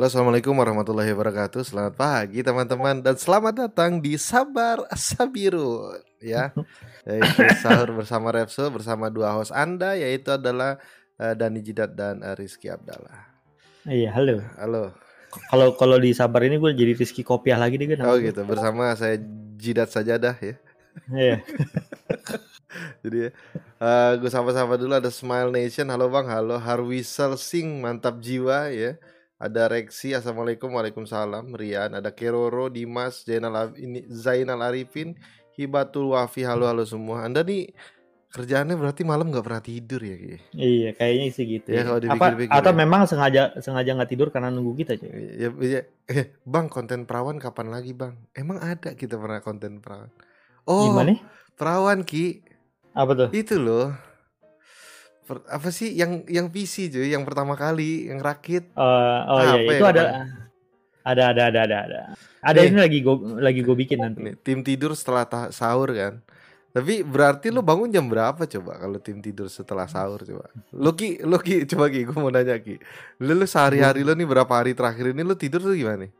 Halo assalamualaikum warahmatullahi wabarakatuh. Selamat pagi teman-teman. Dan selamat datang di Sabar Sabiru Ya. Yaitu sahur bersama Repso Bersama dua host anda Yaitu adalah uh, Dani Jidat dan uh, Rizky Abdallah. Iya halo. Halo. Kalau kalau di Sabar ini gue jadi Rizky Kopiah lagi deh kan? Oh gitu. Bersama saya Jidat Sajadah ya. Iya. Jadi uh, gue sapa-sapa dulu. Ada Smile Nation. Halo bang. Halo Harwisel Sing Mantap jiwa ya ada Reksi, Assalamualaikum, Waalaikumsalam, Rian, ada Keroro, Dimas, Zainal, ini Zainal Arifin, Hibatul Wafi, halo halo semua. Anda nih kerjaannya berarti malam nggak pernah tidur ya? Iya kayaknya sih gitu. Ya, Ya, kalau Apa atau ya. memang sengaja sengaja nggak tidur karena nunggu kita cuy. Ya, ya, eh, bang konten perawan kapan lagi bang? Emang ada kita pernah konten perawan? Oh, Gimana? perawan Ki, Apa tuh? itu loh. Per- apa sih yang yang PC cuy, yang pertama kali, yang rakit? Eh, oh Apa iya ya itu ada ada ada ada ada ada. Ada Nih. ini lagi gue lagi gue bikin nanti. Nih, tim tidur setelah sahur kan. Tapi berarti lu bangun jam berapa coba kalau tim tidur setelah sahur coba? Lu Ki, lu Ki, coba Ki, gue mau nanya Ki. Lu, lu sehari-hari lu nih berapa hari terakhir ini lu tidur tuh gimana nih?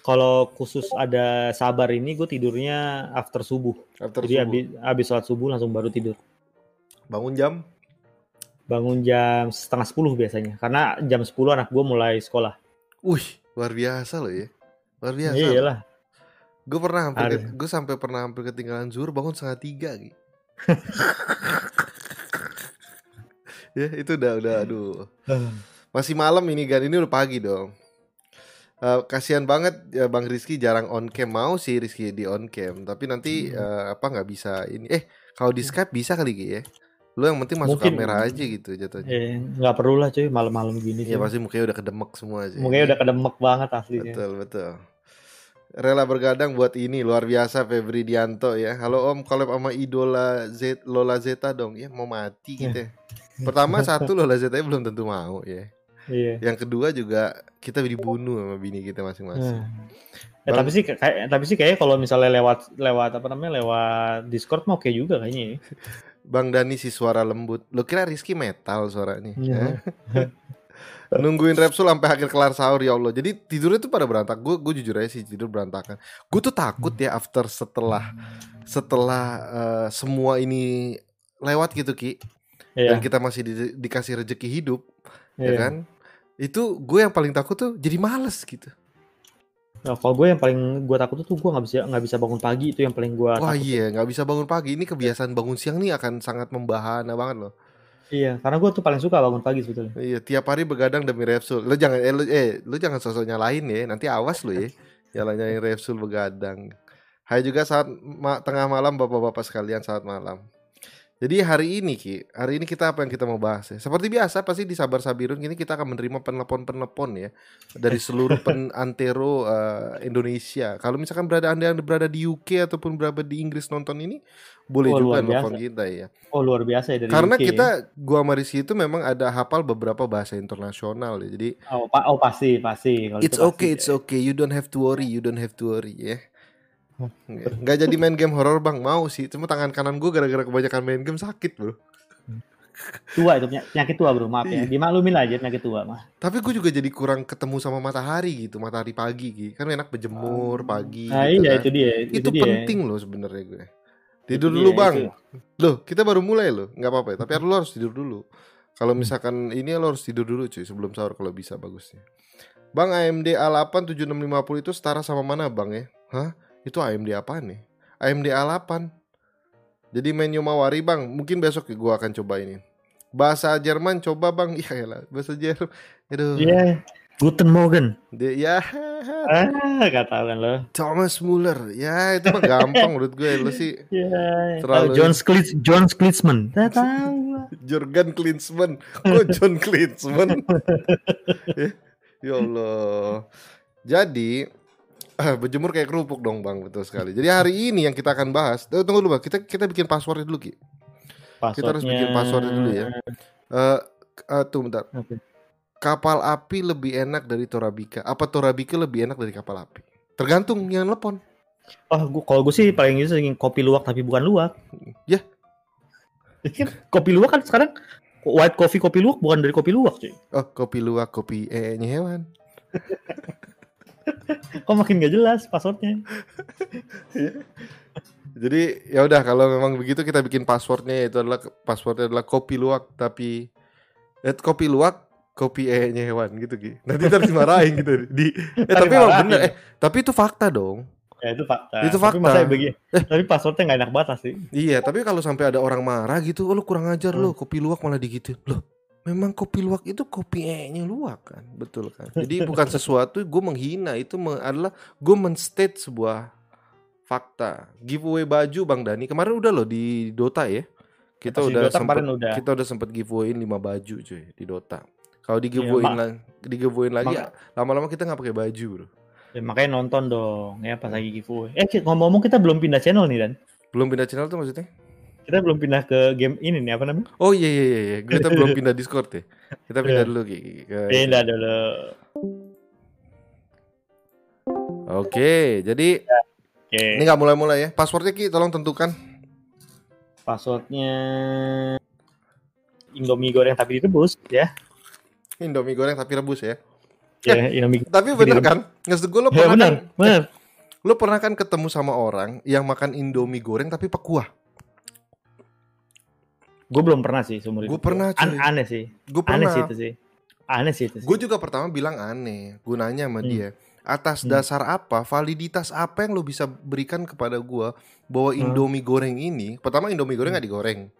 Kalau khusus ada Sabar ini gue tidurnya after subuh. After Jadi subuh. habis habis sholat subuh langsung baru tidur. Bangun jam? Bangun jam setengah sepuluh biasanya. Karena jam 10 anak gue mulai sekolah. Wih, luar biasa lo ya. Luar biasa. Iya lah. Gue pernah hampir, gue sampai pernah hampir ketinggalan zuhur bangun setengah tiga Ki. ya itu udah udah aduh. Masih malam ini kan, ini udah pagi dong. Eh, kasihan banget ya Bang Rizky jarang on cam mau sih Rizky di on cam tapi nanti Hmm. eh, apa nggak bisa ini eh kalau di Skype bisa kali Ki ya lu yang penting masuk Mungkin. kamera aja gitu jatuhnya Eh, nggak perlu lah cuy malam-malam gini ya sih. pasti mukanya udah kedemek semua aja Mungkin udah kedemek banget aslinya. betul betul rela bergadang buat ini luar biasa Febri Dianto ya halo Om collab sama idola Z Lola Zeta dong ya mau mati Ya. kita pertama satu Lola Zeta belum tentu mau ya Iya. yang kedua juga kita dibunuh sama bini kita masing-masing Hmm. Ya, tapi sih kayak tapi sih kayak kalau misalnya lewat lewat apa namanya lewat Discord mah oke juga kayaknya. Bang Dani si suara lembut. Lo kira Rizky metal suaranya? Iya. Eh? Nungguin Repsul sampai akhir kelar sahur ya Allah. Jadi tidurnya tuh pada berantak. Gue gue jujur aja sih tidur berantakan. Gue tuh takut ya after setelah setelah eh, semua ini lewat gitu Ki Iya. dan kita masih di- dikasih rezeki hidup ya iya. kan. Itu gue yang paling takut tuh jadi males gitu. Nah, kalau gue yang paling gue takut tuh gue nggak bisa nggak bisa bangun pagi itu yang paling gue Wah takut. iya nggak bisa bangun pagi. Ini kebiasaan bangun siang nih akan sangat membahana banget loh. Iya, karena gue tuh paling suka bangun pagi sebetulnya. Iya, tiap hari begadang demi Repsul. Lu jangan eh lu, eh, lu jangan sosok nyalain ya. Nanti awas lu ya. Nyalain Repsul begadang. Hai juga saat ma- tengah malam Bapak-bapak sekalian saat malam. Jadi hari ini Ki, hari ini kita apa yang kita mau bahas ya? Seperti biasa pasti di Sabar Sabirun ini kita akan menerima penelpon-penelpon ya dari seluruh penantero eh, Indonesia. Kalau misalkan berada Anda yang berada di UK ataupun berada di Inggris nonton ini, boleh Oh, juga nelpon kita ya. Oh luar biasa ya dari Karena UK ya. kita gua sama Rizky itu memang ada hafal beberapa bahasa internasional ya. Jadi oh, pa- oh pasti pasti kalau it's itu pasti. okay, it's okay. You don't have to worry, you don't have to worry ya. Nggak jadi main game horror bang mau sih. Cuma tangan kanan gue gara-gara kebanyakan main game sakit bro. tua itu penya- penyakit tua bro maaf Iya. ya dimaklumin lah aja penyakit tua mah. Tapi gue juga jadi kurang ketemu sama matahari gitu, matahari pagi gitu. Kan enak berjemur pagi. Nah gitu iya kan. itu dia Itu, dia. penting loh sebenarnya gue. Tidur Itu dulu bang. itu. Loh kita baru mulai loh, nggak apa-apa. ya. Tapi lu harus tidur dulu. Kalau misalkan ini lo harus tidur dulu cuy sebelum sahur kalau bisa bagusnya. Bang AMD A8 7650 itu setara sama mana bang ya? Hah? Itu AMD apaan nih? AMD A8. Jadi menu mawari bang, mungkin besok gua akan coba ini. Bahasa Jerman coba bang, iya lah bahasa Jerman. Aduh, Iya. Guten Morgen. dia ya Ah, gak tahu kan lo. Thomas Muller, ya itu mah gampang menurut gue lo sih Iya. Terlalu- John Sklitz, John Sklitzman. Tidak tahu. Jurgen Klinsmann, kok John Klinsmann? ya, ya Allah. Jadi berjemur kayak kerupuk dong bang, betul sekali. Jadi hari ini yang kita akan bahas, eh, tunggu dulu bang, kita kita bikin passwordnya dulu ki. Kita harus bikin passwordnya dulu ya. Eh eh, tuh bentar. Oke. Kapal api lebih enak dari Torabika. Apa Torabika lebih enak dari kapal api? Tergantung yang telepon. Oh, gua kalau gue sih paling itu sering kopi luwak tapi bukan luwak. Ya. Kan kopi luwak kan sekarang white coffee kopi luwak bukan dari kopi luwak cuy. Oh, kopi luwak, kopi eh nya hewan. Kok makin gak jelas passwordnya? Jadi ya udah kalau memang begitu kita bikin passwordnya itu adalah passwordnya adalah kopi luwak tapi eh, kopi luwak kopi e-nya hewan gitu Ki. Nanti ntar dimarahin gitu di eh, tapi emang Dimarahin. bener eh tapi itu fakta dong. Ya itu fakta. Itu Tapi fakta. masa begini. Tapi passwordnya nggak enak banget sih. Iya, tapi kalau sampai ada orang marah gitu, oh lu kurang ajar lu, kopi luwak malah digituin. Loh, memang kopi luwak itu kopi e-nya luwak kan, betul kan? Jadi bukan sesuatu gue menghina, itu adalah gue menstate sebuah fakta. Giveaway baju Bang Dani kemarin udah loh di Dota ya. Kita udah Dota sempet, udah. kita udah sempet giveawayin 5 baju cuy di Dota. Kalau di Iya, giveawayin lagi, di giveawayin lagi ya, lama-lama kita nggak pakai baju, Bro. Ya, makanya nonton dong ya pas lagi giveaway. Eh ngomong-ngomong kita belum pindah channel nih dan. Belum pindah channel tuh maksudnya? Kita belum pindah ke game ini nih apa namanya? Oh iya iya iya, iya. kita belum pindah Discord ya. Kita pindah Iya. dulu ke Pindah dulu. Oke, jadi Oke. ini nggak mulai-mulai ya. Passwordnya Ki, tolong tentukan. Passwordnya Indomie goreng tapi direbus ya. Indomie goreng tapi rebus ya. Ya Indomie. Tapi bener kan? Maksud gue lo Ya pernah benar, kan, benar. lo pernah kan ketemu sama orang yang makan Indomie goreng tapi pekuah. Gue belum pernah sih seumur hidup. Gua pernah, An- aneh sih. Gue Aneh sih pernah. itu sih. Aneh sih itu sih. Gue juga pertama bilang aneh. Gue nanya sama Hmm. dia, atas Hmm. dasar apa, validitas apa yang lo bisa berikan kepada gue bahwa Hmm. Indomie goreng ini, pertama Indomie goreng nggak digoreng,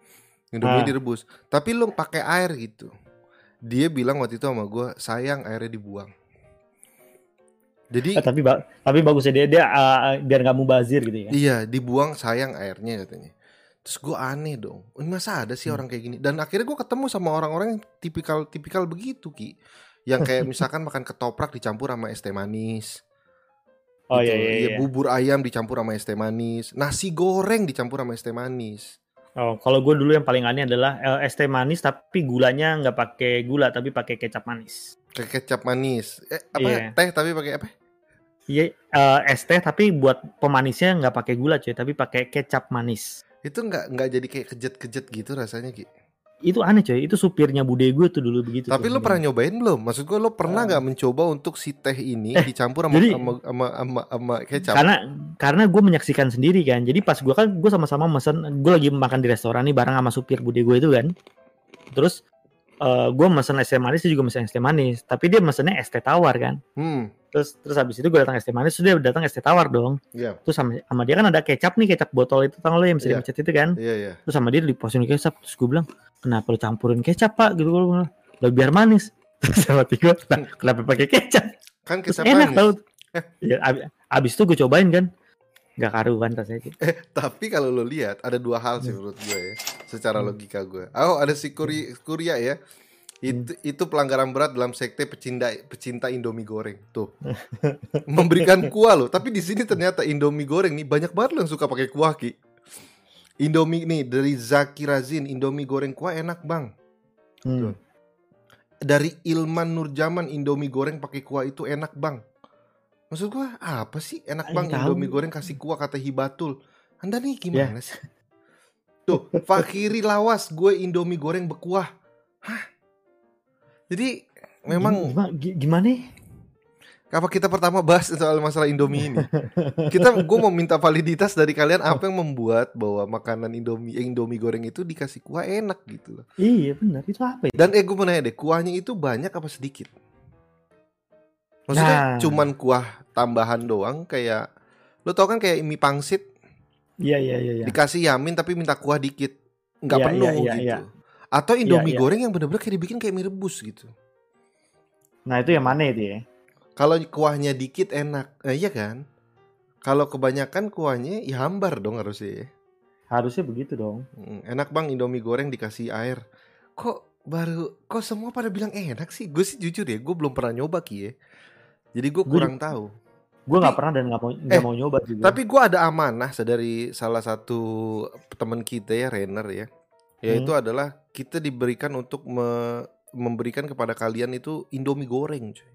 Indomie Ah. direbus, tapi lo pakai air gitu. Dia bilang waktu itu sama gue, sayang airnya dibuang. Jadi Eh, tapi ba- tapi bagusnya dia dia uh, biar nggak mubazir gitu ya. Iya, dibuang sayang airnya katanya. Terus gue aneh dong. Ini masa ada sih Hmm. orang kayak gini? Dan akhirnya gue ketemu sama orang-orang yang tipikal tipikal begitu ki. Yang kayak misalkan makan ketoprak dicampur sama es teh manis. Oh gitu. iya iya. iya. bubur ayam dicampur sama es teh manis. Nasi goreng dicampur sama es teh manis. Oh, kalau gue dulu yang paling aneh adalah eh, es teh manis tapi gulanya nggak pakai gula tapi pakai kecap manis. Kayak kecap manis. Eh, apa? Iya. Teh tapi pakai apa? Iya, eh, es teh tapi buat pemanisnya nggak pakai gula cuy, tapi pakai kecap manis. Itu nggak nggak jadi kayak kejet-kejet gitu rasanya ki. Itu aneh cuy, itu supirnya bude gue tuh dulu begitu. Tapi tuh. lo pernah nyobain belum? Maksud gue lo pernah Eh. nggak mencoba untuk si teh ini Eh, dicampur sama jadi- sama sama, sama, sama kecap? karena karena gue menyaksikan sendiri kan jadi pas gue kan gue sama-sama mesen gue lagi makan di restoran nih bareng sama supir bude gue itu kan terus gue mesen es teh manis dia juga mesen es teh manis. Tapi dia mesennya es teh tawar kan? Hmm, terus terus habis itu gue datang es teh manis terus dia datang es teh tawar dong. Iya. terus sama, sama dia kan ada kecap nih kecap botol itu tau lo yang bisa Iya. dipencet itu kan? Iya iya. terus sama dia diposin kecap terus gue bilang kenapa lo campurin kecap pak? Gitu gue bilang "Lah, biar manis. Terus sama tiga "Lah, kenapa pakai kecap? Kan terus kecap enak manis. tau. Ya, abis, abis itu gue cobain kan? Nggak karuan rasanya. Ci. Tapi kalau lo lihat ada dua hal sih menurut gue ya, secara Hmm. logika gue. Oh ada si Kuri, Kuria ya. Itu itu pelanggaran berat dalam sekte pecinta pecinta Indomie goreng. Tuh. Memberikan kuah lo, tapi di sini ternyata Indomie goreng nih banyak banget lo yang suka pakai kuah Ki. Indomie nih dari Zaki Razin, Indomie goreng kuah enak, Bang. Hmm. Dari Ilman Nurjaman, Indomie goreng pakai kuah itu enak, Bang. Maksud gua apa sih enak bang. Indomie goreng kasih kuah kata Hibatul. Anda nih gimana sih? Tuh, Fakiri lawas gue Indomie goreng berkuah. Hah? Jadi memang gimana, gimana? apa kita pertama bahas soal masalah Indomie ini? Kita gue mau minta validitas dari kalian apa yang membuat bahwa makanan Indomie eh, Indomie goreng itu dikasih kuah enak gitu loh. Iya benar itu apa ya? Dan eh gue mau nanya deh, kuahnya itu banyak apa sedikit? Maksudnya Nah. cuman kuah tambahan doang kayak lo tau kan kayak mie pangsit Iya iya iya. iya. dikasih yamin tapi minta kuah dikit nggak Iya, penuh iya, iya, gitu iya. atau indomie iya. goreng yang bener-bener kayak dibikin kayak mie rebus gitu Nah itu yang mana itu ya? kalau kuahnya dikit enak eh, iya kan kalau kebanyakan kuahnya ya hambar dong harusnya ya. Harusnya begitu dong. Enak bang indomie goreng dikasih air kok baru kok semua pada bilang enak sih gue sih jujur ya gue belum pernah nyoba ki ya jadi gue Gua kurang tahu Gue nggak pernah dan nggak mau nggak Eh, mau nyoba juga. Tapi gue ada amanah dari salah satu teman kita ya Renner ya, yaitu Hmm. adalah kita diberikan untuk me- memberikan kepada kalian itu Indomie goreng, cuy.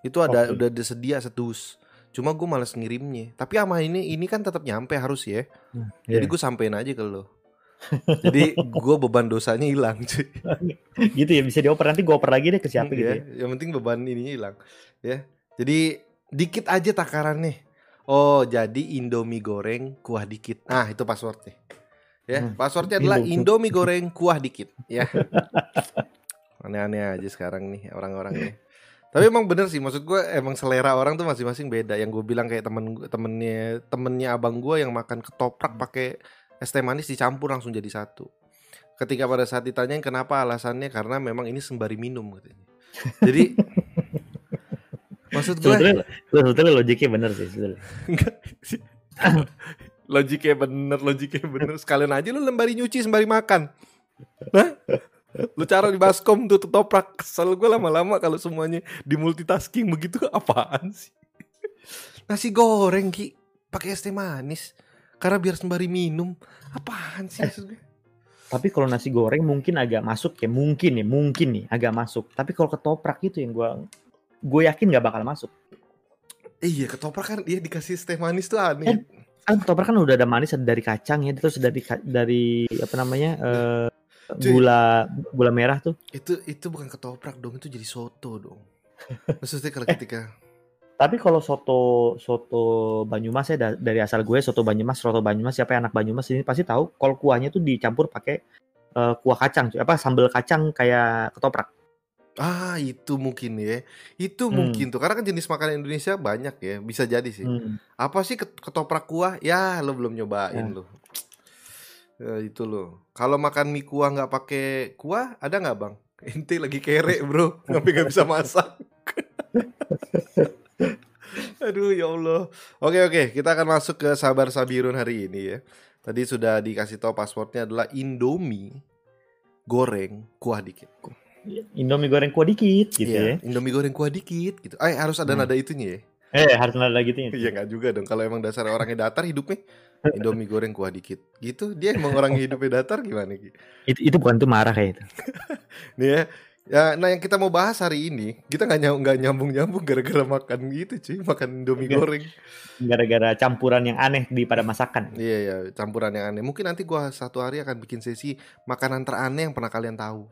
Itu ada Oke. udah disedia sedus. Cuma gue malas ngirimnya. Tapi ama ini ini kan tetap nyampe harus ya. Hmm, Jadi iya. gue sampein aja ke lo. Jadi gue beban dosanya hilang, cuy. gitu ya bisa dioper nanti gue oper lagi deh ke siapa gitu Iya, ya. Yang penting beban ininya hilang. Ya. Jadi dikit aja takarannya. Oh, jadi Indomie goreng kuah dikit. Nah, itu passwordnya. Ya, Hmm. passwordnya adalah Indomie. Goreng kuah dikit. Ya. Aneh-aneh aja sekarang nih orang-orangnya. Tapi emang bener sih, maksud gue emang selera orang tuh masing-masing beda. Yang gue bilang kayak temen temennya temennya abang gue yang makan ketoprak pakai es teh manis dicampur langsung jadi satu. Ketika pada saat ditanyain kenapa alasannya karena memang ini sembari minum katanya. Jadi maksud gue Sebetulnya, sebetulnya logiknya bener sih sebetulnya. Logiknya bener, logiknya bener. Sekalian aja lu lembari nyuci sembari makan. Hah? Lu cara di baskom tuh ketoprak. Kesel gue lama-lama kalau semuanya di multitasking begitu apaan sih? Nasi goreng Ki pakai es teh manis karena biar sembari minum. Apaan sih maksud gue? Tapi kalau nasi goreng mungkin agak masuk ya, mungkin nih, mungkin nih agak masuk. Tapi kalau ketoprak itu yang gue gue yakin nggak bakal masuk. Eh, iya ketoprak kan dia dikasih teh manis tuh aneh. Kan ketoprak kan udah ada manis ada dari kacang ya, terus dari dari apa namanya eh, Cuy. gula gula merah tuh. Itu itu bukan ketoprak dong, itu jadi soto dong. Maksudnya kalau Eh. ketika Tapi kalau soto soto Banyumas ya da- dari asal gue soto Banyumas, soto Banyumas siapa yang anak Banyumas ini pasti tahu kalau kuahnya tuh dicampur pakai eh, kuah kacang, apa sambal kacang kayak ketoprak. Ah itu mungkin ya. Itu Hmm. mungkin tuh Karena kan jenis makanan Indonesia banyak ya Bisa jadi sih. Hmm. Apa sih ket- ketoprak kuah? Ya lo belum nyobain Ya. lo. Ya, Itu lo. Kalau makan mie kuah nggak pakai kuah Ada nggak bang? Ente lagi kere bro. Sampai nggak bisa masak. Aduh ya Allah. Oke oke. Kita akan masuk ke Sabar Sabirun hari ini ya. Tadi sudah dikasih tahu passwordnya adalah Indomie Goreng kuah dikit Indomie goreng kuah dikit gitu Iya, ya. Indomie goreng kuah dikit gitu. Eh harus ada Hmm. nada itunya ya. Eh harus ada gitu ya. Iya nggak juga dong. Kalau emang dasar orangnya datar hidupnya Indomie goreng kuah dikit. Gitu. Dia emang orangnya hidupnya datar gimana Ki? Itu, itu bukan itu marah kayak itu. Nih ya. Ya, nah yang kita mau bahas hari ini kita nggak nyambung nggak nyambung nyambung gara-gara makan gitu cuy makan indomie Iya. goreng Gara-gara campuran yang aneh di pada masakan. iya ya campuran yang aneh mungkin nanti gua satu hari akan bikin sesi makanan teraneh yang pernah kalian tahu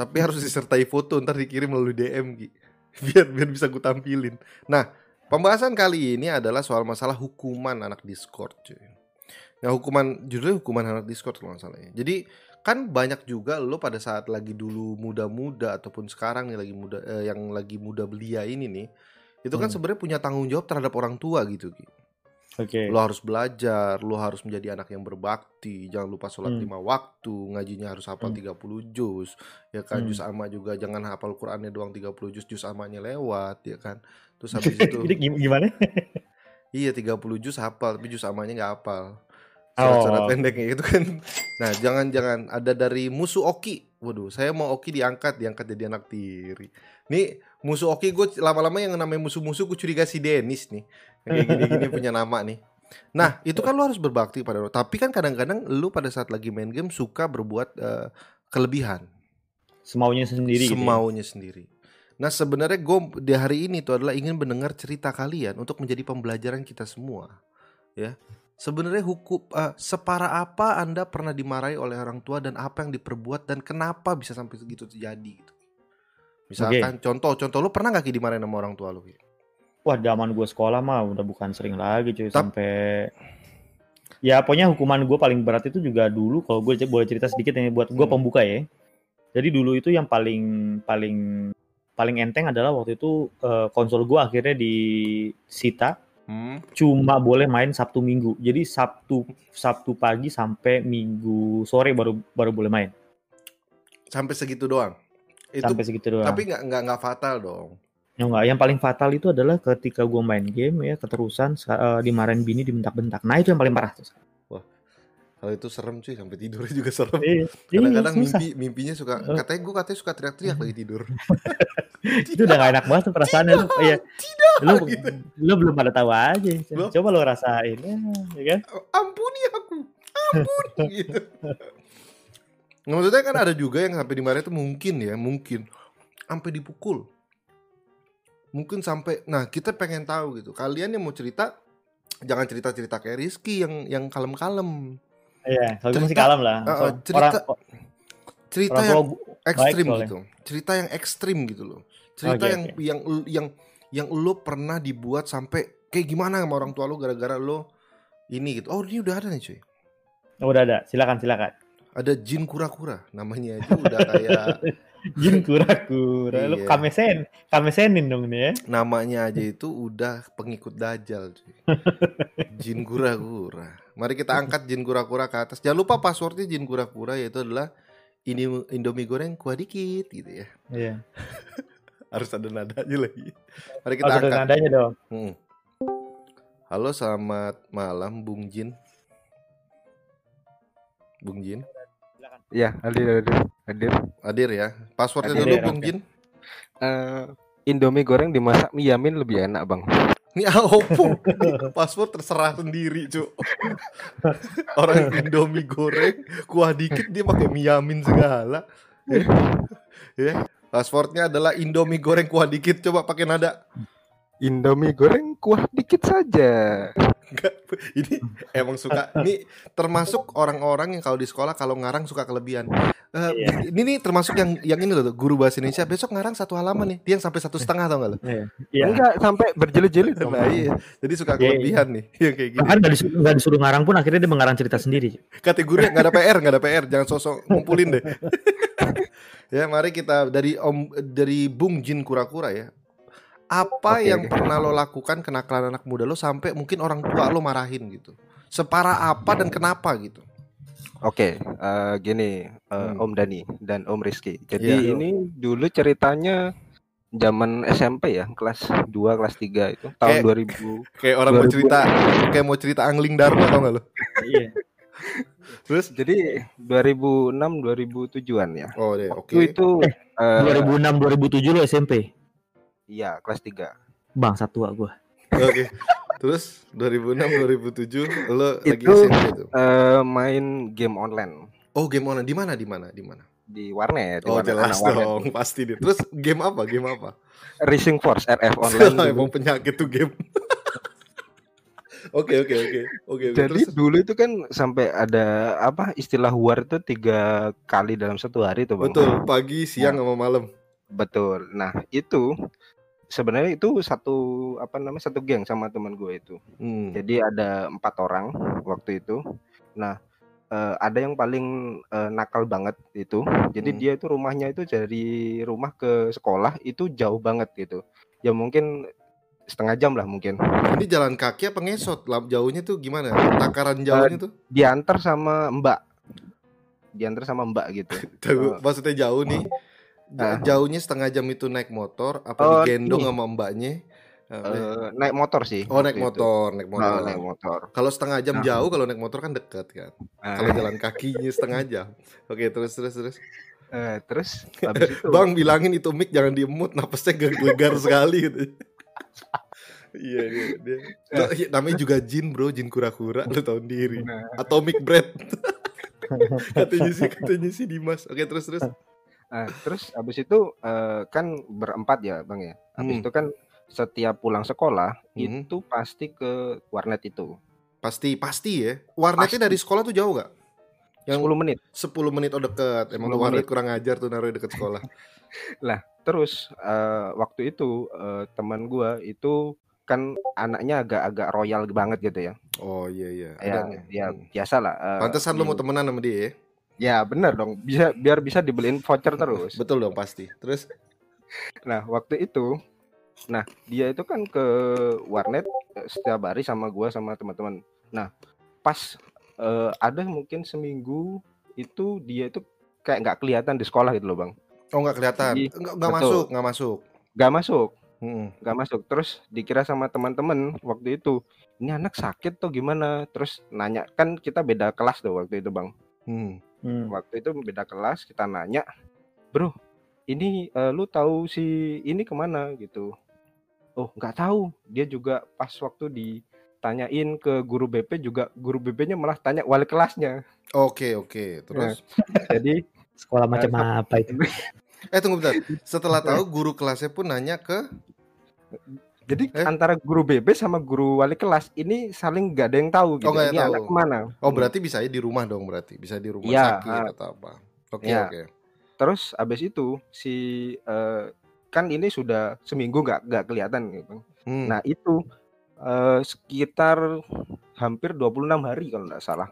tapi harus disertai foto ntar dikirim melalui DM Ki biar biar bisa gue tampilin nah pembahasan kali ini adalah soal masalah hukuman anak Discord cuy nah hukuman judulnya hukuman anak Discord kalau nggak salah ya jadi kan banyak juga lo pada saat lagi dulu muda-muda ataupun sekarang nih lagi muda eh, yang lagi muda belia ini nih itu kan Hmm. sebenarnya punya tanggung jawab terhadap orang tua gitu Ki. Oke. Lo harus belajar, lo harus menjadi anak yang berbakti, jangan lupa sholat Hmm. lima waktu, ngajinya harus hafal Hmm. 30 juz, ya kan Hmm. juz amma juga jangan hafal Qur'annya doang 30 juz, juz amanya lewat, ya kan. Terus habis itu Itu gim- gimana? iya 30 juz hafal, tapi juz amanya nggak hafal. Surat-surat Oh. pendeknya itu kan. Nah, jangan-jangan ada dari musuh Oki. Waduh, saya mau Oki diangkat, diangkat jadi anak tiri. Nih, musuh Oki gue lama-lama yang namanya musuh-musuh gue curiga si Dennis nih. Kayak gini-gini punya nama nih. Nah, itu kan lu harus berbakti pada lo. Tapi kan kadang-kadang lu pada saat lagi main game suka berbuat eh, kelebihan, Semaunya sendiri gitu. ya? semaunya sendiri. Nah, sebenarnya gue di hari ini tuh adalah ingin mendengar cerita kalian untuk menjadi pembelajaran kita semua. Ya. Sebenarnya hukum eh, separah apa Anda pernah dimarahi oleh orang tua dan apa yang diperbuat dan kenapa bisa sampai segitu terjadi gitu. Misalkan contoh contoh lu pernah gak Ki dimarahin sama orang tua lu? Ki? Wah, zaman gue sekolah mah udah bukan sering lagi cuy Tap- sampai Ya pokoknya hukuman gue paling berat itu juga dulu kalau gue boleh cerita sedikit ini buat gue Hmm. pembuka ya. Jadi dulu itu yang paling paling paling enteng adalah waktu itu eh, konsol gue akhirnya disita Hmm. cuma boleh main Sabtu Minggu. Jadi Sabtu Sabtu pagi sampai Minggu sore baru baru boleh main. Sampai segitu doang. Itu sampai segitu doang. tapi nggak nggak nggak fatal dong. Ya enggak, yang paling fatal itu adalah ketika gue main game ya keterusan eh, dimarahin bini dibentak-bentak. Nah itu yang paling parah tuh. Kalau itu serem cuy, sampai tidurnya juga serem. Iya, Kadang-kadang iya, susah. mimpi mimpinya suka katanya gue katanya suka teriak-teriak lagi tidur. itu udah gak enak banget tuh perasaannya lu. Iya. Lu, gitu. lu belum pada tahu aja. Belum. Coba lu rasain ya, ya kan? Ampuni aku, ampuni gitu. Nah, maksudnya kan ada juga yang sampai dimarahin itu mungkin ya, mungkin sampai dipukul. Mungkin sampai nah kita pengen tahu gitu. Kalian yang mau cerita jangan cerita-cerita kayak Rizky yang yang kalem-kalem. Iya, kalau itu masih Cerita- kalem lah. Uh, cerita- orang, Cerita orang yang ekstrim gitu. Cerita yang ekstrim gitu loh. cerita Oke, yang yang yang yang lo pernah dibuat sampai kayak gimana sama orang tua lo gara-gara lo ini gitu. Oh, ini udah ada nih, cuy. Oh, udah ada. Silakan, silakan. Ada jin kura-kura. Namanya aja udah kayak Jin kura-kura. Lu Iya. kamesen, kamesenin dong nih ya. namanya aja itu udah pengikut dajal. Jin kura-kura. Mari kita angkat jin kura-kura ke atas. Jangan lupa passwordnya jin kura-kura yaitu adalah ini Indomie goreng kuah dikit gitu ya. Iya. Harus ada nadanya lagi. Mari kita Harus ada angkat. nadanya dong. Hmm. Halo, selamat malam Bung Jin. Bung Jin. Ya, hadir, hadir, hadir. Hadir ya. Passwordnya Hadir, dulu Bung. Jin. Eh, Indomie goreng dimasak mie yamin lebih enak, Bang. Ini Oppo. Password terserah sendiri, Cuk. Orang Indomie goreng, kuah dikit dia pakai miyamin segala. Ya. Ya. Passwordnya adalah Indomie goreng kuah dikit. Coba pakai nada. Indomie goreng kuah dikit saja. Enggak, ini emang suka. Ini termasuk orang-orang yang kalau di sekolah kalau ngarang suka kelebihan. Eh, Iya. Ini nih termasuk yang yang ini loh, guru bahasa Indonesia besok ngarang satu halaman nih. Dia yang sampai satu setengah tau gak lo? Iya. Iya. Enggak sampai berjilid-jilid. Nah iya, jadi suka Iya, iya. kelebihan nih, yang kayak gini. Bahkan nggak disuruh, nggak disuruh ngarang pun akhirnya dia mengarang cerita sendiri. Kategori nggak ada PR, nggak ada PR, jangan sosok ngumpulin deh. ya, mari kita dari Om dari Bung Jin Kura-kura ya. Apa Oke, yang oke. pernah lo lakukan kenakalan anak muda lo sampai mungkin orang tua lo marahin gitu? Separah apa dan kenapa gitu? Oke, eh, gini, eh, Hmm. Om Dani dan Om Rizky. Jadi Iya. ini dulu ceritanya zaman SMP ya, kelas 2, kelas 3 itu tahun Kayak- 2000. Kayak orang mau 2000. cerita, kayak mau cerita angling dharma tau gak lo? Iya. Terus? Jadi 2006 2007-an ya. Oh deh, oke. Itu itu eh, 2006 2007 lo SMP. Iya, kelas 3. Bang satu gua. Oke. Terus 2006 2007 lo lagi Itu- SMP tuh. Eh, main game online Oh, game online di mana? Di mana? Di mana? di warnet, di Oh, warnet, jelas anak warnet. dong, pasti deh. Terus game apa? Game apa? Racing Force RF online. Emang penyakit tuh game. Oke oke oke oke. Jadi Terus dulu itu kan sampai ada apa istilah war itu tiga kali dalam satu hari tuh bang. betul pagi siang sama malam. Betul. Nah itu sebenarnya itu satu apa namanya satu geng sama teman gue itu. Hmm. Jadi ada empat orang waktu itu. Nah eh, ada yang paling eh, nakal banget itu. Jadi Hmm. dia itu rumahnya itu dari rumah ke sekolah itu jauh banget gitu. Ya mungkin setengah jam lah mungkin. Ini jalan kaki apa ngesot? Lah, Jauhnya tuh gimana? Takaran jauhnya tuh? Diantar sama Mbak. Diantar sama Mbak gitu. Maksudnya jauh nih. Ja- Ah. Jauhnya setengah jam itu naik motor apa Oh, digendong ini. sama mbaknya? Ya? Eh, naik motor sih. oh naik waktu itu. motor, naik Nah, motor. naik motor. Kalau setengah jam Nah. jauh, kalau naik motor kan dekat kan. Nah, Kalau jalan kakinya setengah jam. Oke terus terus terus. eh, terus habis itu Bang bilangin itu mic jangan diemut, napasnya gelegar sekali gitu. Iya dia, dia. Tuh, iya, namanya juga jin bro, jin kura-kura lu tahu diri. Nah, Atomic bread. katanya sih katanya sih Dimas. Oke terus terus. Nah, terus habis itu eh, kan berempat ya bang ya. Habis Hmm. itu kan setiap pulang sekolah Hmm. itu pasti ke warnet itu. Pasti pasti ya. Warnetnya Pasti. dari sekolah tuh jauh gak? Yang 10 menit. 10 menit oh deket. Emang 10 warnet menit. kurang ajar tuh naruh deket sekolah. Terus eh, waktu itu eh, teman gua itu kan anaknya agak-agak royal banget gitu ya. Oh iya iya. Ya, ya Hmm. biasa lah. eh, Pantesan lu mau temenan sama dia ya? Ya bener dong. Bisa biar bisa dibeliin voucher terus. Betul dong pasti. Terus Nah, waktu itu, nah dia itu kan ke warnet eh, setiap hari sama gua sama teman-teman. Nah, pas eh, ada mungkin seminggu itu dia itu kayak nggak kelihatan di sekolah gitu loh bang. oh nggak kelihatan. Jadi, Nggak masuk, nggak masuk. Nggak masuk, Hmm. nggak masuk. Terus dikira sama teman-teman waktu itu, ini anak sakit tuh gimana? Terus nanya kan kita beda kelas tuh waktu itu bang. Hmm. Hmm. Waktu itu beda kelas kita nanya, bro, ini eh, lu tahu si ini ke mana gitu? Oh nggak tahu. Dia juga pas waktu ditanyain ke guru BP juga guru BP-nya malah tanya wali kelasnya. Oke oke. Terus Jadi Sekolah macam apa itu? eh tunggu bentar. Setelah tahu guru kelasnya pun nanya ke jadi Eh? antara guru BP sama guru wali kelas ini saling nggak ada yang tahu gitu. nggak ini tahu. anak ke mana? Oh berarti bisa ya di rumah dong berarti bisa di rumah Iya, sakit ah. atau apa? Oke Iya. oke. Terus abis itu si eh, kan ini sudah seminggu nggak nggak kelihatan gitu. Hmm. Nah itu eh, sekitar hampir 26 hari kalau nggak salah.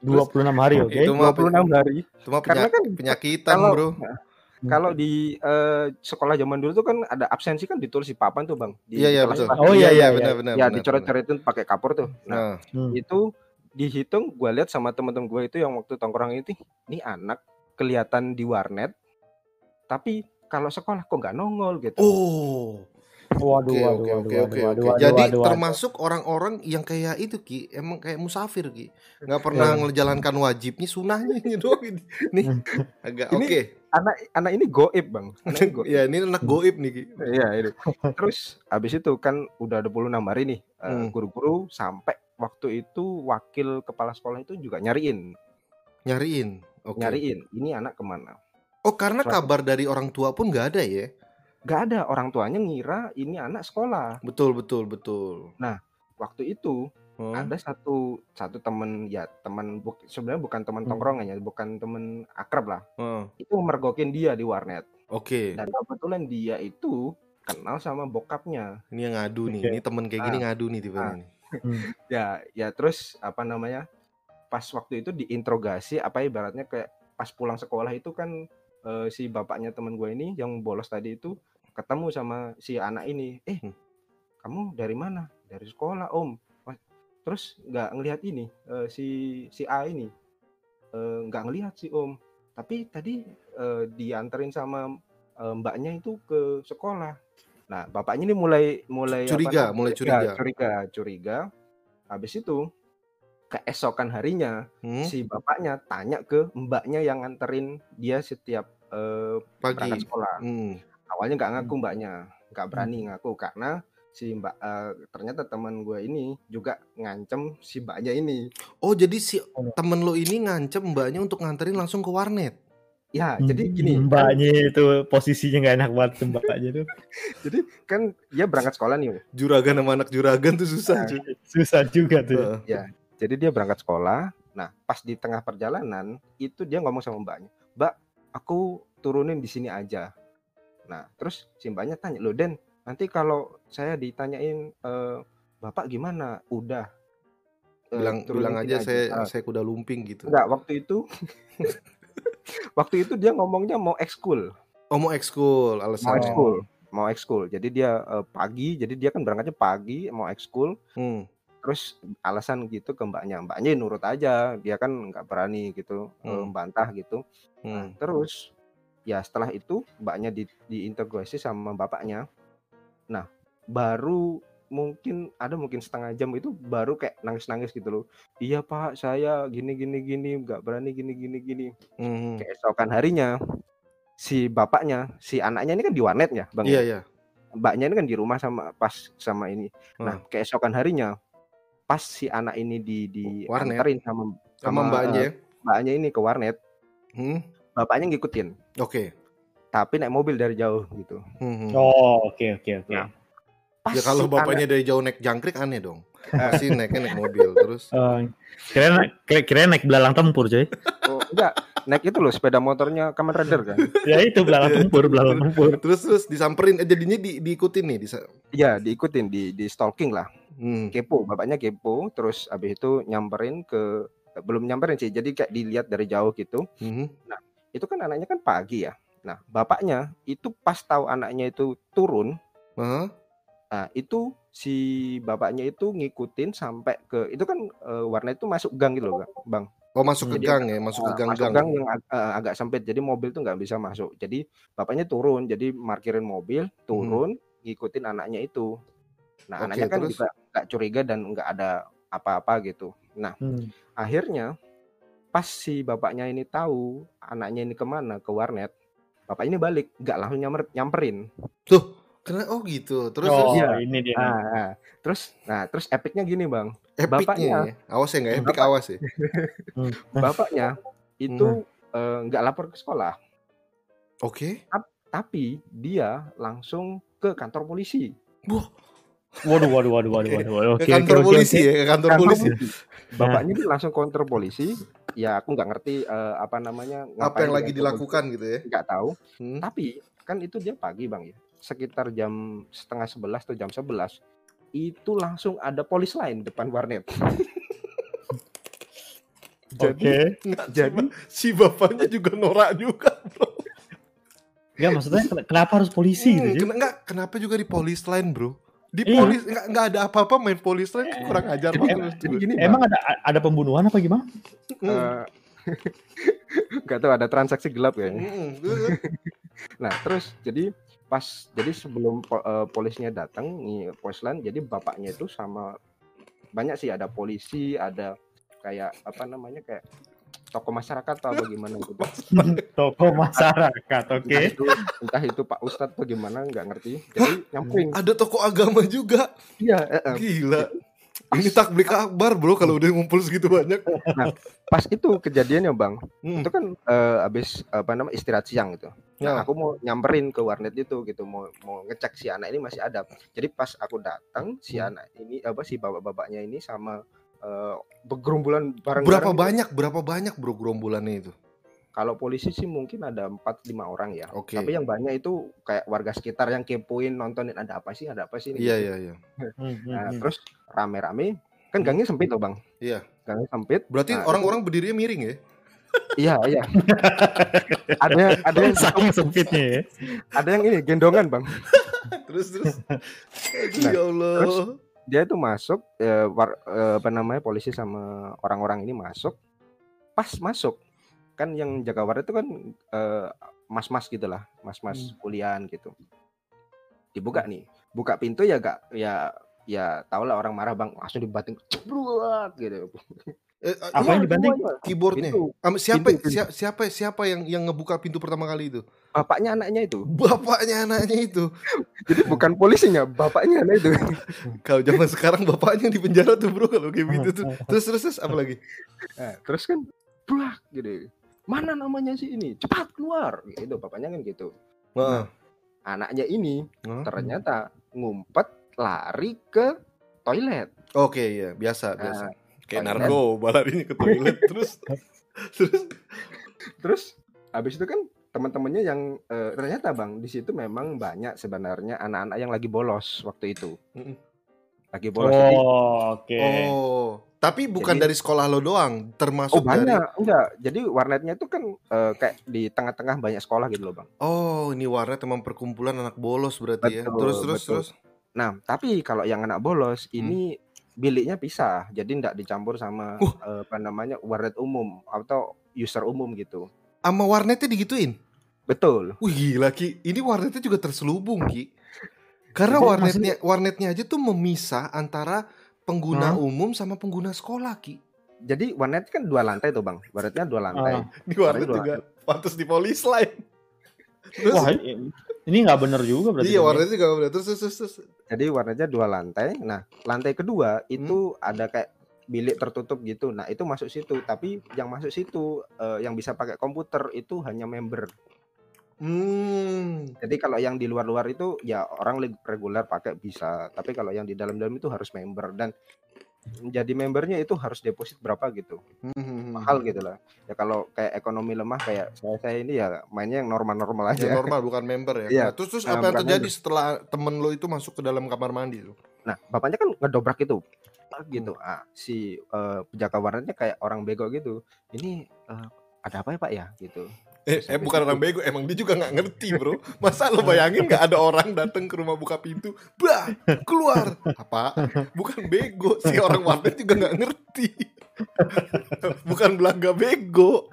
26 hari oke. Itu mah 26 hari. itu mah Karena kan penyakitan, kalau Bro. nah, kalau di eh, sekolah zaman dulu tuh kan ada absensi kan ditulis di papan tuh bang. Di Iya, iya betul. Oh, iya, iya, benar iya. benar. Ya benar, dicoret-coretin pakai kapur tuh. Nah. Nah, Hmm. itu dihitung gue lihat sama teman-teman gue itu yang waktu tongkrong itu ini anak kelihatan di warnet tapi kalau sekolah kok nggak nongol gitu Oh. Waduh, Oke waduh, oke waduh, oke waduh, Jadi waduh, waduh. termasuk orang-orang yang kayak itu Ki, emang kayak musafir Ki. nggak pernah Iya. ngejalankan wajibnya sunahnya ini doang ini. Nih agak oke. anak anak ini goib bang anak ini goib. Ya ini anak goib nih Ki. Iya ini terus habis itu kan udah 26 hari nih eh, Hmm. guru-guru sampai waktu itu wakil kepala sekolah itu juga nyariin Nyariin. Oke. nyariin ini anak ke mana Oh karena Suatu- kabar dari orang tua pun nggak ada ya? Gak ada orang tuanya ngira ini anak sekolah Betul betul betul. waktu itu Hmm. ada satu satu temen ya teman buk, sebenarnya bukan teman Hmm. tongkrongan ya bukan temen akrab lah Hmm. itu mergokin dia di warnet Oke. dan kebetulan dia itu kenal sama bokapnya Ini yang ngadu nih. Oke. Ini temen kayak gini ngadu nih tiba Ah. nih. Hmm. ya ya terus apa namanya pas waktu itu diinterogasi apa ibaratnya kayak pas pulang sekolah itu kan eh, si bapaknya temen gue ini yang bolos tadi itu ketemu sama si anak ini eh kamu dari mana dari sekolah om terus nggak ngelihat ini eh, si si A ini Eh, nggak ngelihat sih om tapi tadi eh, dianterin sama eh, mbaknya itu ke sekolah nah bapaknya ini mulai mulai apa Curiga, namanya, mulai ya, curiga. curiga curiga habis itu keesokan harinya Hmm? si bapaknya tanya ke mbaknya yang nganterin dia setiap berangkat Pagi. sekolah Hmm. Awalnya nggak ngaku mbaknya nggak berani ngaku karena si mbak eh, ternyata teman gue ini juga ngancem si mbaknya ini. Oh jadi si Oh. temen lo ini ngancem mbaknya untuk nganterin langsung ke warnet. ya jadi gini. kan, mbaknya itu posisinya nggak enak banget tuh mbaknya tuh. Jadi kan dia berangkat sekolah nih Juragan sama anak juragan tuh susah Nah, cuy. susah juga tuh. Heeh. jadi dia berangkat sekolah. Nah pas di tengah perjalanan itu dia ngomong sama mbaknya mbak aku turunin di sini aja nah terus si mbaknya tanya lo Den nanti kalau saya ditanyain eh, bapak gimana udah eh, bilang turunin bilang aja saya Ah, saya kuda lumping gitu. enggak waktu itu waktu itu dia ngomongnya mau ekskul Oh mau ekskul mau alasannya. ekskul mau ekskul jadi dia eh, pagi jadi dia kan berangkatnya pagi mau ekskul Hmm. terus alasan gitu ke mbaknya mbaknya ya nurut aja dia kan nggak berani gitu Hmm. membantah gitu Nah, Hmm. terus ya setelah itu mbaknya di, diintegrasi sama bapaknya nah baru mungkin ada mungkin setengah jam itu baru kayak nangis-nangis gitu loh iya pak saya gini gini gini nggak berani gini gini gini Hmm. keesokan harinya si bapaknya si anaknya ini kan di warnet ya bang Iya ya? iya. mbaknya ini kan di rumah sama pas sama ini nah keesokan harinya pas si anak ini di di Warnet. sama Sama sama, mbaknya. eh, mbaknya ini ke warnet Hmm. bapaknya ngikutin Oke. tapi naik mobil dari jauh gitu Hmm. oh oke oke oke Nah, pas Ya kalau bapaknya dari jauh naik jangkrik aneh dong. Pasti naiknya naik mobil terus. Eh, kira kira kira naik belalang tempur coy oh, enggak naik itu loh sepeda motornya Kamen Rider kan ya itu belalang tempur belalang tempur Terus terus disamperin eh, jadinya di, diikutin nih disa- Iya diikutin di di stalking lah Hmm. kepo bapaknya kepo terus abis itu nyamperin ke belum nyamperin sih jadi kayak dilihat dari jauh gitu Mhm. Itu kan anaknya kan pagi ya nah bapaknya itu pas tahu anaknya itu turun Hah? nah itu si bapaknya itu ngikutin sampai ke itu kan eh, warna itu masuk gang gitu loh bang Oh masuk ke Jadi gang ya, masuk ke Nah, gang-gang. masuk gang yang ag- eh, agak sempit jadi mobil tuh nggak bisa masuk jadi bapaknya turun jadi parkirin mobil turun ngikutin anaknya itu nah Hmm. Oke, anaknya kan terus? juga nggak curiga dan nggak ada apa-apa gitu nah Hmm. akhirnya pas si bapaknya ini tahu anaknya ini ke mana ke warnet bapak ini balik nggak langsung nyamper, nyamperin Tuh, karena oh gitu. Terus oh terus iya. ini dia nah, nah, terus nah terus epicnya gini bang epicnya bapaknya- ya. Awas ya nggak epic Bapak- awas ya. Hmm. bapaknya itu eh, nggak lapor ke sekolah Oke. tapi dia langsung ke kantor polisi waduh waduh waduh waduh waduh waduh Ke oke kantor oke, polisi oke. ya, ke kantor Kantor polisi. bapaknya ini langsung kantor polisi ya aku nggak ngerti eh, apa namanya Apa yang lagi dilakukan gitu ya? nggak tahu. Hmm. tapi kan itu dia pagi bang ya. Sekitar jam setengah sebelas atau jam sebelas itu langsung ada polis lain depan warnet. Jadi Nggak, Jadi- si bapaknya juga norak juga bro. Enggak maksudnya ken- kenapa harus polisi Hmm, gitu sih? kena- nggak, kenapa juga di polis line bro di Iya. polis nggak, nggak ada apa-apa main polis tuh kurang ajar Jadi- banget jadi gini Emang ada ada pembunuhan apa gimana? Hmm. eh, nggak tahu ada transaksi gelap kayaknya Hmm, Nah, terus jadi pas jadi sebelum po- eh, polisnya datang nih poslan jadi bapaknya itu sama banyak sih ada polisi, ada kayak apa namanya kayak tokoh masyarakat atau bagaimana gitu. Toko masyarakat, oke. Entah itu entah itu Pak Ustadz atau gimana nggak ngerti. Jadi nyamperin. ada toko agama juga Iya, eh, eh. gila ini takbik akbar bro kalau udah ngumpul segitu banyak pas itu kejadiannya, Bang. Hmm. Itu kan eh, habis apa namanya istirahat siang gitu. Ya. Nah, aku mau nyamperin ke warnet itu gitu, mau mau ngecek si anak ini masih ada. Jadi pas aku datang, si Hmm. anak ini apa si bapak-bapaknya ini sama eh, bergerombolan bareng berapa banyak berapa banyak bro gerombolannya itu Kalau polisi sih mungkin ada 4 5 orang ya. Oke. Tapi yang banyak itu kayak warga sekitar yang kepoin nontonin ada apa sih, ada apa sih ini. iya gitu. iya iya Nah, hmm. terus rame-rame kan gangnya sempit tuh, Bang. Iya. Gangnya sempit. berarti Nah, orang-orang berdirinya miring ya Iya, iya. ada ada yang saking sempitnya ya. ada yang ini gendongan, Bang. terus terus Nah, ya Allah terus- dia itu masuk eh, war- eh, apa namanya polisi sama orang-orang ini masuk. Pas masuk kan yang jaga warnet itu kan eh, mas-mas gitulah mas-mas kuliahan gitu. Dibuka nih buka pintu ya gak ya ya tau lah orang marah bang langsung dibanting cebrut gitu Eh, Apa yang dibanting? Keyboardnya. Pintu. Siapa Pintu, pintu. siapa siapa siapa yang yang ngebuka pintu pertama kali itu? Bapaknya anaknya itu. Bapaknya anaknya itu. Jadi bukan polisinya bapaknya anak itu. Kalau zaman sekarang bapaknya di penjara tuh bro. Kalau kayak gitu tuh. Terus terus, terus apa lagi? Nah, terus kan buak gitu mana namanya sih ini? Cepat keluar. Gitu bapaknya kan gitu. Heeh. anaknya ini Hah? ternyata ngumpet lari ke toilet. oke iya biasa biasa. Nah, kayak toilet. narkoba larinya ke toilet terus terus terus habis itu kan teman-temannya yang eh, ternyata bang di situ memang banyak sebenarnya anak-anak yang lagi bolos waktu itu. Lagi bolos. Oh, oke. oh tapi bukan Jadi- dari sekolah lo doang termasuk oh banyak dari enggak. Jadi warnetnya itu kan eh, kayak di tengah-tengah banyak sekolah gitu loh bang. oh ini warnet emang perkumpulan anak bolos berarti ya Betul, terus terus betul. terus Nah tapi kalau yang anak bolos Hmm. Biliknya pisah. Jadi tidak dicampur sama Uh. eh, apa namanya warnet umum atau user umum gitu. sama warnetnya digituin Betul. Wih gila Ki, ini warnetnya juga terselubung Ki. Karena warnetnya warnetnya aja tuh memisah antara pengguna Hah? umum sama pengguna sekolah Ki. Jadi warnet kan dua lantai tuh bang. Warnetnya dua lantai. Ah. Di warnet Dua juga pantas di polis lain. Terus, Wah, ini- ini nggak bener juga berarti. iya dong ya. warnetnya juga bener. Terus, terus, terus, terus. Jadi warnetnya dua lantai. Nah, lantai kedua itu Hmm. ada kayak bilik tertutup gitu. Nah, itu masuk situ. Tapi yang masuk situ eh, yang bisa pakai komputer itu hanya member. Hmm. Jadi kalau yang di luar-luar itu ya orang reguler pakai bisa. Tapi kalau yang di dalam-dalam itu harus member dan jadi membernya itu harus deposit berapa gitu. Hmm. Mahal gitu lah. Ya kalau kayak ekonomi lemah kayak saya saya ini ya mainnya yang normal-normal aja. Ya, normal bukan member ya. Iya. Nah, terus terus Nah, apa yang terjadi member. setelah temen lo itu masuk ke dalam kamar mandi tuh? Nah, bapaknya kan ngedobrak itu. gitu. Hmm. Ah, si eh, penjaga warnetnya kayak orang bego gitu. Ini eh, ada apa ya, Pak ya? gitu. Eh, eh bukan orang bego, emang dia juga nggak ngerti bro. Masa lo bayangin nggak ada orang datang ke rumah buka pintu, bah keluar apa? Bukan bego, si orang warnet juga nggak ngerti. bukan belaga bego.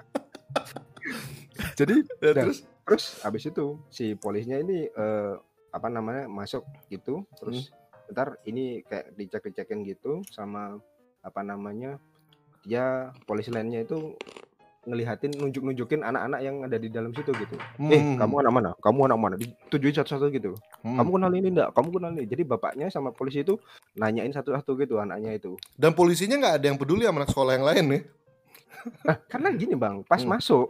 Jadi Ya, Nah, terus terus habis itu si polisnya ini eh, apa namanya masuk gitu terus Hmm. ntar ini kayak dicek dicekin gitu sama apa namanya dia polisi lainnya itu ngelihatin nunjuk nunjukin anak-anak yang ada di dalam situ gitu eh Hmm. kamu anak mana kamu anak mana ditujuin satu-satu gitu Hmm. kamu kenal ini enggak kamu kenal ini jadi bapaknya sama polisi itu nanyain satu-satu gitu anaknya itu dan polisinya nggak ada yang peduli sama anak sekolah yang lain nih. nah, karena gini bang pas Hmm. masuk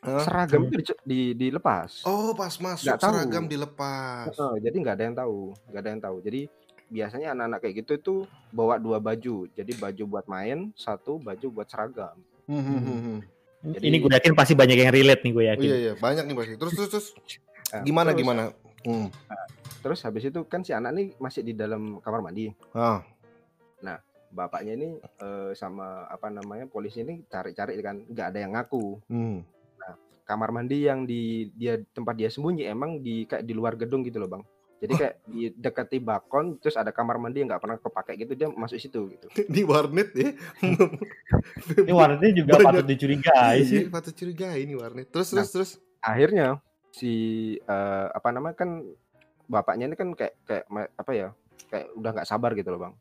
Hah? seragam itu di, di- dilepas Oh pas masuk tahu. seragam dilepas. Heeh, jadi nggak ada yang tahu, nggak ada yang tahu. Jadi biasanya anak-anak kayak gitu itu bawa dua baju. Jadi baju buat main, satu baju buat seragam. Hmm, hmm, hmm, hmm. Jadi- Ini gue yakin pasti banyak yang relate nih gue yakin. iya iya banyak nih pasti. Terus terus terus. Nah, Gimana terus- gimana? Hmm. Terus habis itu kan si anak ini masih di dalam kamar mandi. Ah. Bapaknya ini eh, sama apa namanya polisi ini cari-cari kan nggak ada yang ngaku. Hmm. Kamar mandi yang di dia tempat dia sembunyi emang di kayak di luar gedung gitu loh bang. Jadi kayak di dekati balkon terus ada kamar mandi yang nggak pernah kepake gitu dia masuk situ gitu. Di warnet ya. Ini warnetnya juga Banyak. patut dicurigai sih. Iya, patut curigai ini warnet. Terus Nah. terus terus. Akhirnya si eh, apa namanya kan bapaknya ini kan kayak kayak apa ya kayak udah nggak sabar gitu loh bang.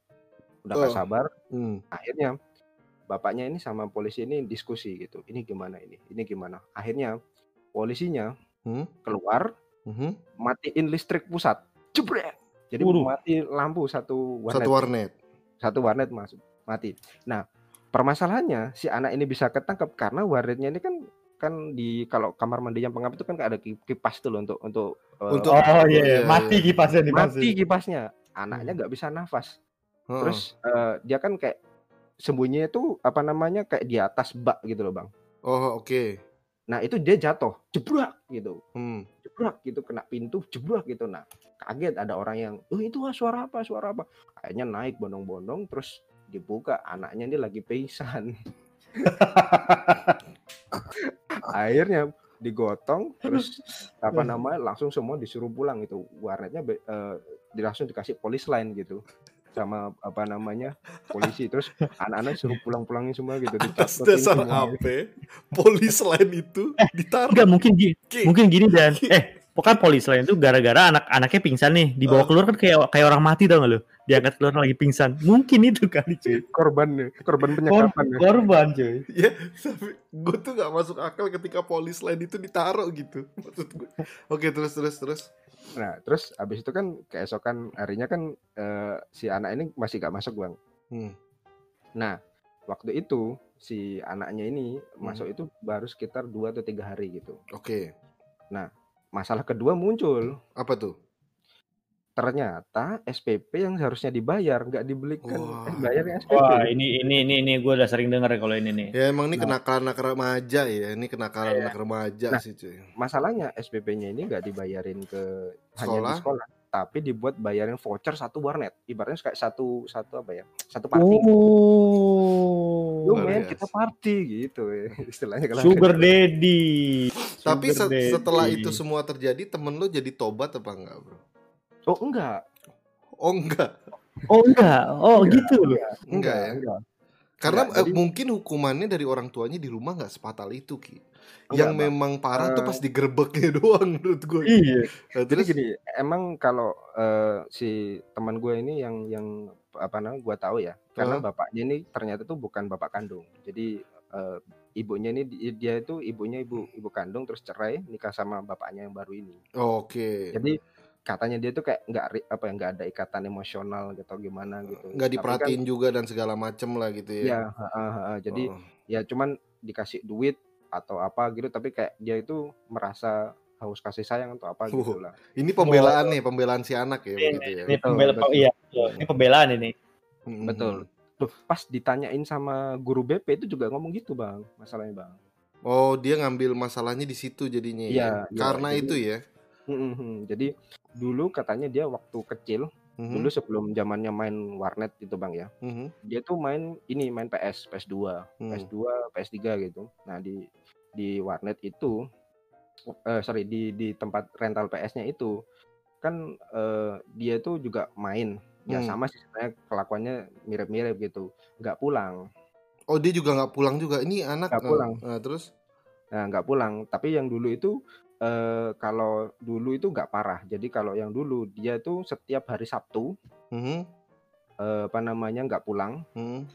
Udah nggak Oh. sabar Hmm. akhirnya bapaknya ini sama polisi ini diskusi gitu ini gimana ini ini gimana akhirnya polisinya Hmm. keluar Mhm. matiin listrik pusat jebret. Jadi Waduh. mati lampu satu warnet. Satu warnet. satu warnet masuk mati. Nah permasalahannya si anak ini bisa ketangkep karena warnetnya ini kan kan di kalau kamar mandi yang pengap itu kan ada ki- kipas tuh loh untuk untuk, eh, Untuk- Oh iya, iya, mati kipasnya nih mati kipasnya. Anaknya nggak bisa nafas. Heeh. terus eh, dia kan kayak sembunyinya itu apa namanya kayak di atas bak gitu loh bang. Oh, oke. Nah itu dia jatuh, jebrak gitu, Hmm. Jebrak gitu kena pintu, jebrak gitu. Nah kaget ada orang yang, oh itu ah, suara apa, suara apa? Akhirnya naik bondong-bondong, terus dibuka anaknya ini lagi pingsan. Akhirnya digotong, terus apa namanya langsung semua disuruh pulang itu warnetnya eh, langsung dikasih polis lain gitu sama apa namanya polisi terus anak-anak suruh pulang-pulangin semua gitu Atas dasar semua. apa? Polis lain itu ditaruh. Enggak mungkin gini, Ki. mungkin gini dan eh pokoknya polis lain tuh gara-gara anak-anaknya pingsan nih dibawa keluar kan kayak kayak orang mati tau gak lu diangkat keluar lagi pingsan mungkin itu kali cuy korban nih, korban Kor penyekapan ya. korban cuy Ya, tapi gue tuh gak masuk akal ketika polis lain itu ditaruh gitu. Maksud gue. Oke, terus terus terus. Nah, terus abis itu kan keesokan harinya kan eh, si anak ini masih gak masuk bang. Hmm. Nah, waktu itu si anaknya ini Hmm. masuk itu baru sekitar dua atau tiga hari gitu. Oke. Masalah kedua muncul. Apa tuh? Ternyata SPP yang seharusnya dibayar nggak dibelikan. Wah. Eh, bayarnya SPP. wah ini ini ini ini gue udah sering denger kalau ini nih Ya emang ini Nah. kenakalan anak remaja ya. Ini kenakalan Iya. anak remaja Nah. sih, cuy. Masalahnya SPP-nya ini nggak dibayarin ke hanya Sekolah? di sekolah, tapi dibuat bayarin voucher satu warnet. Ibaratnya kayak satu satu apa ya? Satu party. oh Lu Luar men biasa. kita party gitu ya. Istilahnya kalau sugar daddy Tapi Sugar se- daddy. setelah itu semua terjadi, temen lo jadi tobat apa enggak, bro? Oh enggak. Oh enggak. oh enggak oh Enggak, gitu loh enggak, Enggak ya? enggak. Karena eh, jadi- mungkin hukumannya dari orang tuanya di rumah nggak sepatal itu, Ki. Yang Enggak, memang parah tuh Eh, pas digerebeknya doang menurut gue. iya Nah, Jadi terus gini, emang kalau eh, si teman gue ini yang yang apa namanya gue tahu ya, karena bapaknya ini ternyata tuh bukan bapak kandung. Jadi eh, ibunya ini di- dia itu ibunya ibu ibu kandung terus cerai nikah sama bapaknya yang baru ini. oke. Jadi katanya dia tuh kayak nggak apa ya nggak ada ikatan emosional gitu gimana gitu. Nggak Tapi kan- diperhatiin juga dan segala macem lah gitu ya. Iya, heeh, heeh. jadi Oh. ya cuman dikasih duit atau apa gitu, tapi kayak dia itu merasa haus kasih sayang atau apa gitu lah. Ini pembelaan nih, pembelaan si anak ya Ini- begitu ya. ini Betul, pembela betul. iya ini pembelaan ini Mm-mm. Betul. Tuh, pas ditanyain sama guru BP itu juga ngomong gitu, Bang. Masalahnya, Bang. Oh, dia ngambil masalahnya di situ jadinya ya. Iya, iya. Karena Jadi- itu ya. Mm, mm, Jadi dulu katanya dia waktu kecil, Mhm, dulu sebelum zamannya main warnet gitu, Bang ya. mhm, Dia tuh main ini, main PS, PS2, hmm. PS2, PS3 gitu. Nah, di di warnet itu eh sorry, di di tempat rental PS-nya itu kan eh, dia tuh juga main. Ya Hmm. sama sih sebenarnya kelakuannya mirip-mirip gitu. nggak pulang. Oh, dia juga nggak pulang juga. Ini anak Nggak eh, pulang. eh, terus Nah, nggak pulang. Tapi yang dulu itu eh, kalau dulu itu nggak parah. Jadi kalau yang dulu dia itu setiap hari Sabtu Mhm, eh, apa namanya nggak pulang. mhm.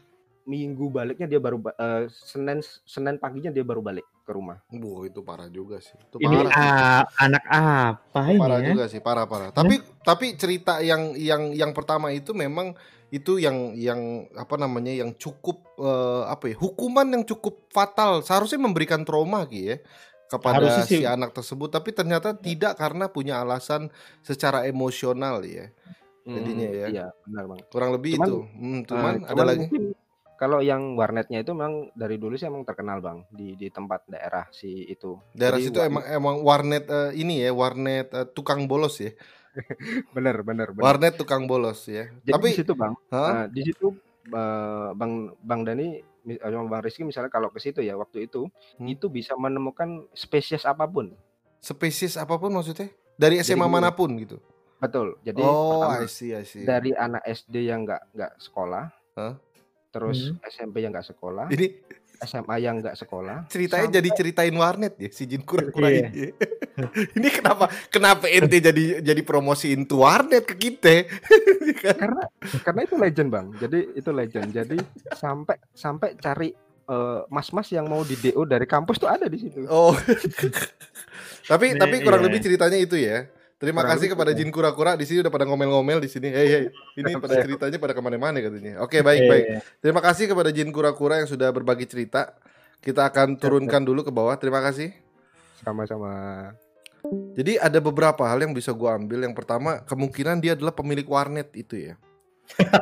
Minggu baliknya dia baru ba- eh, Senin Senin paginya dia baru balik ke rumah. Wah, itu parah juga sih. Itu ini parah. sih. anak apa ini parah ya? juga sih parah parah tapi tapi cerita yang yang yang pertama itu memang itu yang yang apa namanya yang cukup eh, apa ya hukuman yang cukup fatal seharusnya memberikan trauma Ki ya kepada sih. si anak tersebut tapi ternyata tidak karena punya alasan secara emosional ya Jadinya Hmm, ya. Iya, benar bang. kurang lebih Cuman, itu Hmm, cuman Eh, ada cuman lagi kalau yang warnetnya itu memang dari dulu sih emang terkenal bang di di tempat daerah si itu. Daerah Jadi situ wa- emang emang warnet eh, ini ya, warnet eh, tukang bolos ya. bener bener bener. Warnet tukang bolos ya. Jadi Tapi di situ bang, Hah? nah, di situ eh, bang bang Dani eh, sama bang Rizky misalnya kalau ke situ ya waktu itu Hmm. itu bisa menemukan spesies apa pun. spesies apa pun maksudnya? Dari Jadi SMA gini, mana pun gitu. Betul. Jadi oh, pertama, I see, I see. dari anak SD yang nggak nggak sekolah, Hah? terus Hmm. SMP yang nggak sekolah, Ini SMA yang nggak sekolah, ceritanya sampai- jadi ceritain warnet ya si Jin kura-kura Iya. ini. ini kenapa kenapa ente jadi jadi promosiin tuh warnet ke kita? karena karena itu legend bang. Jadi itu legend. Jadi sampai sampai cari eh, mas-mas yang mau di DO dari kampus tuh ada di situ. oh. tapi Nih, tapi kurang iya. lebih ceritanya itu ya. Terima Kurang kasih kepada itu. Jin kura-kura di sini udah pada ngomel-ngomel di sini. Hei, hei. Ini pada Iya. ceritanya pada ke mana-mana katanya. Oke, baik, Iya, baik. iya. Terima kasih kepada Jin kura-kura yang sudah berbagi cerita. Kita akan turunkan dulu ke bawah. Terima kasih. Sama-sama. Jadi ada beberapa hal yang bisa gua ambil. Yang pertama, kemungkinan dia adalah pemilik warnet itu ya.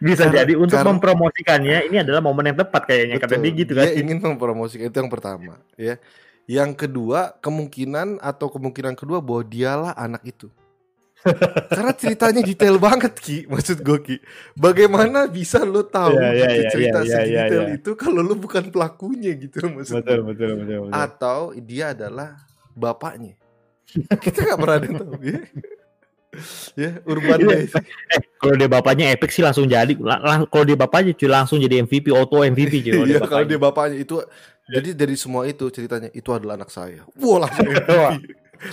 Bisa Karena- jadi untuk karena- mempromosikannya ini adalah momen yang tepat kayaknya kata dia gitu kan. Dia ingin mempromosikan itu yang pertama, ya. Yang kedua, kemungkinan atau kemungkinan kedua bahwa dialah anak itu. Karena ceritanya detail banget Ki, maksud gue Ki. Bagaimana bisa lo tahu Iya, iya, gitu iya, cerita iya, iya, sedetail iya. itu kalau lo bukan pelakunya gitu maksud betul, betul, betul, betul. Atau dia adalah bapaknya. Kita nggak pernah ada tahu ya. ya, urban Iya. Desi. Kalau dia bapaknya epic sih langsung jadi. La- lang- kalau dia bapaknya cuy langsung jadi MVP auto MVP cuy. Kalau Iya, dia kalau dia bapaknya itu jadi dari semua itu ceritanya itu adalah anak saya. Wah, langsung MVP. itu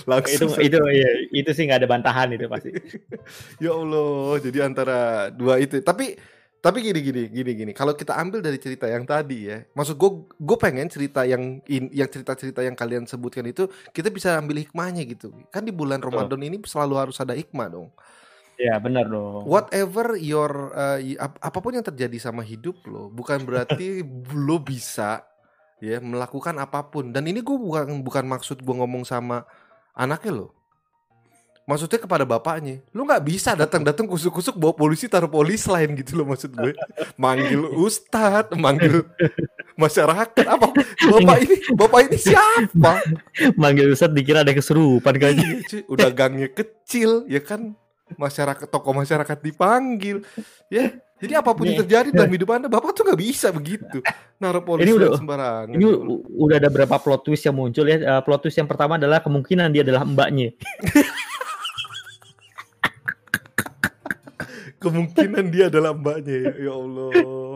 langsung itu iya, itu sih nggak ada bantahan itu pasti. Ya Allah, jadi antara dua itu. Tapi tapi gini gini gini gini. Kalau kita ambil dari cerita yang tadi ya, maksud gue gue pengen cerita yang in, yang cerita-cerita yang kalian sebutkan itu kita bisa ambil hikmahnya gitu. Kan di bulan Ramadan ini selalu harus ada hikmah dong. Iya benar dong. Whatever your uh, ap- apa pun yang terjadi sama hidup lo, bukan berarti lo bisa ya melakukan apa pun. Dan ini gue bukan bukan maksud gue ngomong sama anaknya lo. Maksudnya kepada bapaknya, lu nggak bisa datang-datang kusuk-kusuk bawa polisi taruh polis lain gitu loh maksud gue. Manggil ustadz, manggil masyarakat apa? Bapak ini, bapak ini siapa? Manggil Ustadz dikira ada kesurupan kan. Iya, udah gangnya kecil ya kan masyarakat tokoh masyarakat dipanggil ya jadi apa pun yang terjadi dalam hidup anda bapak tuh nggak bisa begitu naruh polisi Ini udah- sembarangan Ini u- udah ada berapa plot twist yang muncul ya. Eh, plot twist yang pertama adalah kemungkinan dia adalah mbaknya. kemungkinan dia adalah mbaknya ya ya allah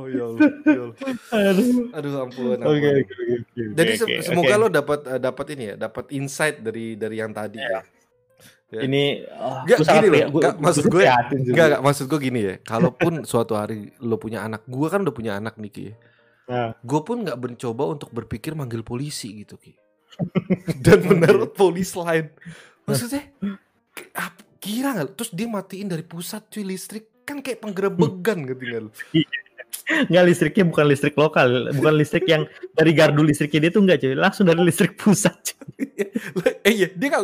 ya allah, ya Allah. Aduh. aduh ampun. Oke, oke, oke, oke, jadi oke. semoga lo dapat eh, dapat ini ya dapat insight dari dari yang tadi ya. Ya. ini oh, Nggak, gua sangat gini loh, gua- maksud gua gue-. Enggak, enggak, maksud gue gini ya. Kalaupun suatu hari lo punya anak, gue kan udah punya anak nih Ki. Nah. Gue pun nggak mencoba untuk berpikir manggil polisi gitu Ki. Dan menaruh polis lain. Maksudnya, kira nggak? Terus dia matiin dari pusat cuy listrik kan kayak penggerebegan gitu tinggal. Nggak listriknya bukan listrik lokal, bukan listrik yang dari gardu listriknya dia tuh enggak cuy, langsung dari listrik pusat. cuy. eh iya, dia nggak